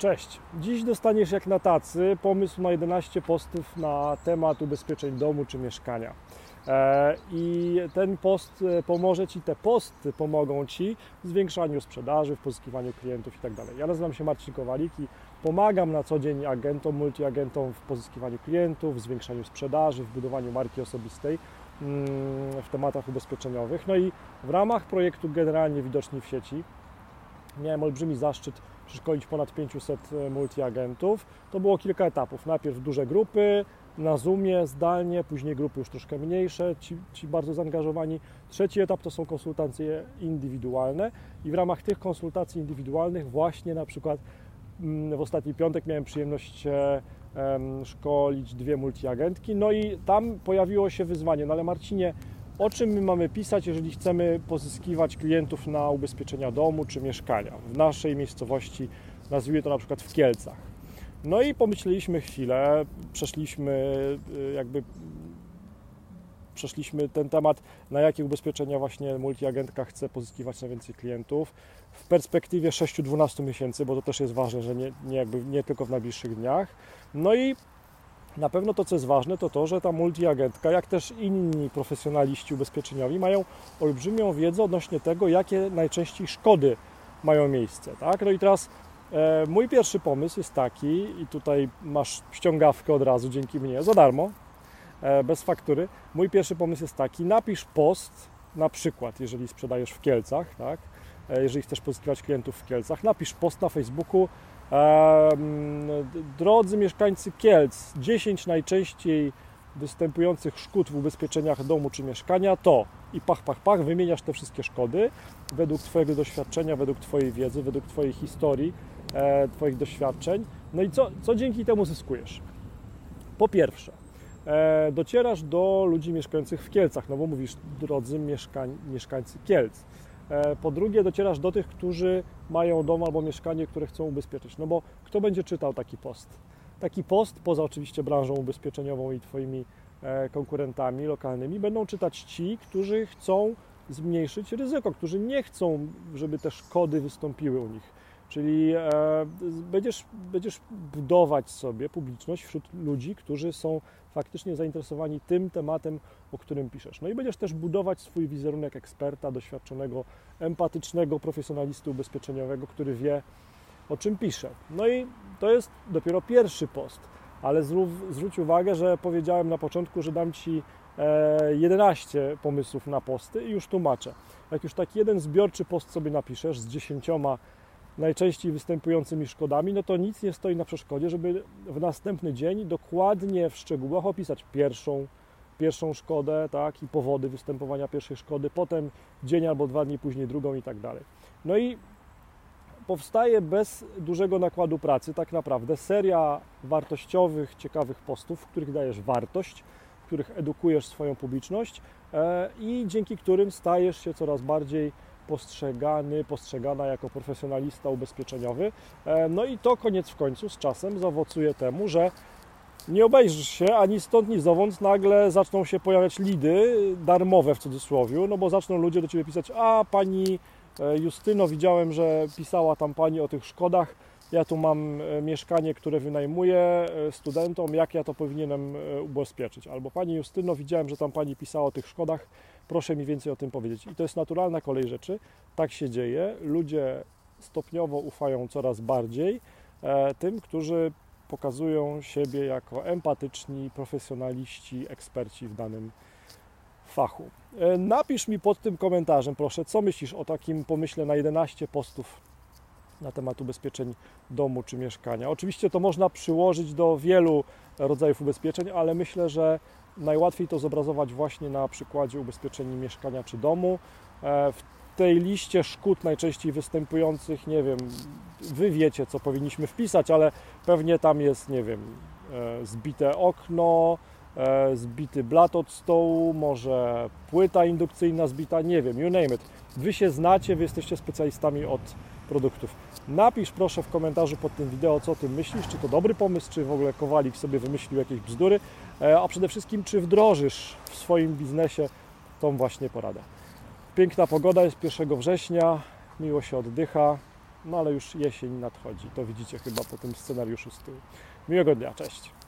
Cześć. Dziś dostaniesz jak na tacy pomysł na 11 postów na temat ubezpieczeń domu czy mieszkania. E, I ten post e, pomoże Ci, te posty pomogą Ci w zwiększaniu sprzedaży, w pozyskiwaniu klientów itd. Ja nazywam się Marcin Kowalik i pomagam na co dzień agentom, multiagentom w pozyskiwaniu klientów, w zwiększaniu sprzedaży, w budowaniu marki osobistej mm, w tematach ubezpieczeniowych. No i w ramach projektu Generalnie Widoczni w sieci miałem olbrzymi zaszczyt przeszkolić ponad 500 e, multiagentów. To było kilka etapów. Najpierw duże grupy, na Zoomie, zdalnie, później grupy już troszkę mniejsze, ci, ci bardzo zaangażowani. Trzeci etap to są konsultacje indywidualne i w ramach tych konsultacji indywidualnych właśnie na przykład mm, w ostatni piątek miałem przyjemność szkolić dwie multiagentki, no i tam pojawiło się wyzwanie, no ale Marcinie, o czym my mamy pisać, jeżeli chcemy pozyskiwać klientów na ubezpieczenia domu czy mieszkania w naszej miejscowości, nazwijmy to na przykład w Kielcach. No i pomyśleliśmy chwilę, przeszliśmy y, jakby przeszliśmy ten temat, na jakie ubezpieczenia właśnie multiagentka chce pozyskiwać najwięcej klientów w perspektywie 6-12 miesięcy, bo to też jest ważne, że nie, nie, jakby, nie tylko w najbliższych dniach. No i na pewno to, co jest ważne, to to, że ta multiagentka, jak też inni profesjonaliści ubezpieczeniowi, mają olbrzymią wiedzę odnośnie tego, jakie najczęściej szkody mają miejsce. Tak? No i teraz e, mój pierwszy pomysł jest taki, i tutaj masz ściągawkę od razu dzięki mnie, za darmo, e, bez faktury. Mój pierwszy pomysł jest taki, napisz post, na przykład, jeżeli sprzedajesz w Kielcach, tak? E, jeżeli chcesz pozyskiwać klientów w Kielcach, napisz post na Facebooku, Drodzy mieszkańcy Kielc, 10 najczęściej występujących szkód w ubezpieczeniach domu czy mieszkania to i pach, pach, pach, wymieniasz te wszystkie szkody według Twojego doświadczenia, według Twojej wiedzy, według Twojej historii, e, Twoich doświadczeń. No i co, co dzięki temu zyskujesz? Po pierwsze, e, docierasz do ludzi mieszkających w Kielcach, no bo mówisz, drodzy mieszkań, mieszkańcy Kielc. E, po drugie, docierasz do tych, którzy mają dom albo mieszkanie, które chcą ubezpieczyć. No bo kto będzie czytał taki post? Taki post, poza oczywiście branżą ubezpieczeniową i Twoimi e, konkurentami lokalnymi, będą czytać ci, którzy chcą zmniejszyć ryzyko, którzy nie chcą, żeby te szkody wystąpiły u nich. Czyli e, będziesz, będziesz budować sobie publiczność wśród ludzi, którzy są faktycznie zainteresowani tym tematem, o którym piszesz. No i będziesz też budować swój wizerunek eksperta, doświadczonego, empatycznego profesjonalisty ubezpieczeniowego, który wie, o czym pisze. No i to jest dopiero pierwszy post, ale zwróć uwagę, że powiedziałem na początku, że dam Ci 11 e, pomysłów na posty i już tłumaczę. Jak już taki jeden zbiorczy post sobie napiszesz z dziesięcioma najczęściej występującymi szkodami, no to nic nie stoi na przeszkodzie, żeby w następny dzień dokładnie w szczegółach opisać pierwszą, pierwszą szkodę tak, i powody występowania pierwszej szkody, potem dzień albo dwa dni później drugą i tak dalej. No i powstaje bez dużego nakładu pracy tak naprawdę seria wartościowych, ciekawych postów, w których dajesz wartość, w których edukujesz swoją publiczność e, i dzięki którym stajesz się coraz bardziej postrzegany, postrzegana jako profesjonalista ubezpieczeniowy. E, no i to koniec w końcu z czasem zaowocuje temu, że nie obejrzysz się ani stąd, ni zowąd, nagle zaczną się pojawiać lidy, darmowe w cudzysłowie, no bo zaczną ludzie do Ciebie pisać, a Pani e, Justyno, widziałem, że pisała tam Pani o tych szkodach, ja tu mam e, mieszkanie, które wynajmuję studentom, jak ja to powinienem ubezpieczyć? Albo Pani Justyno, widziałem, że tam Pani pisała o tych szkodach, proszę mi więcej o tym powiedzieć. I to jest naturalna kolej rzeczy. Tak się dzieje. Ludzie stopniowo ufają coraz bardziej e, tym, którzy pokazują siebie jako empatyczni, profesjonaliści, eksperci w danym fachu. E, napisz mi pod tym komentarzem, proszę, co myślisz o takim pomyśle na 11 postów na temat ubezpieczeń domu czy mieszkania. Oczywiście to można przyłożyć do wielu rodzajów ubezpieczeń, ale myślę, że najłatwiej to zobrazować właśnie na przykładzie ubezpieczeń mieszkania czy domu. E, w tej liście szkód najczęściej występujących, nie wiem, wy wiecie, co powinniśmy wpisać, ale pewnie tam jest, nie wiem, e, zbite okno, e, zbity blat od stołu, może płyta indukcyjna zbita, nie wiem, you name it. Wy się znacie, wy jesteście specjalistami od produktów. Napisz proszę w komentarzu pod tym wideo, co o tym myślisz, czy to dobry pomysł, czy w ogóle Kowalik sobie wymyślił jakieś bzdury, e, a przede wszystkim, czy wdrożysz w swoim biznesie tą właśnie poradę. Piękna pogoda jest 1 września, miło się oddycha, No ale już jesień nadchodzi, to widzicie chyba po tym scenariuszu z tyłu. Miłego dnia, cześć.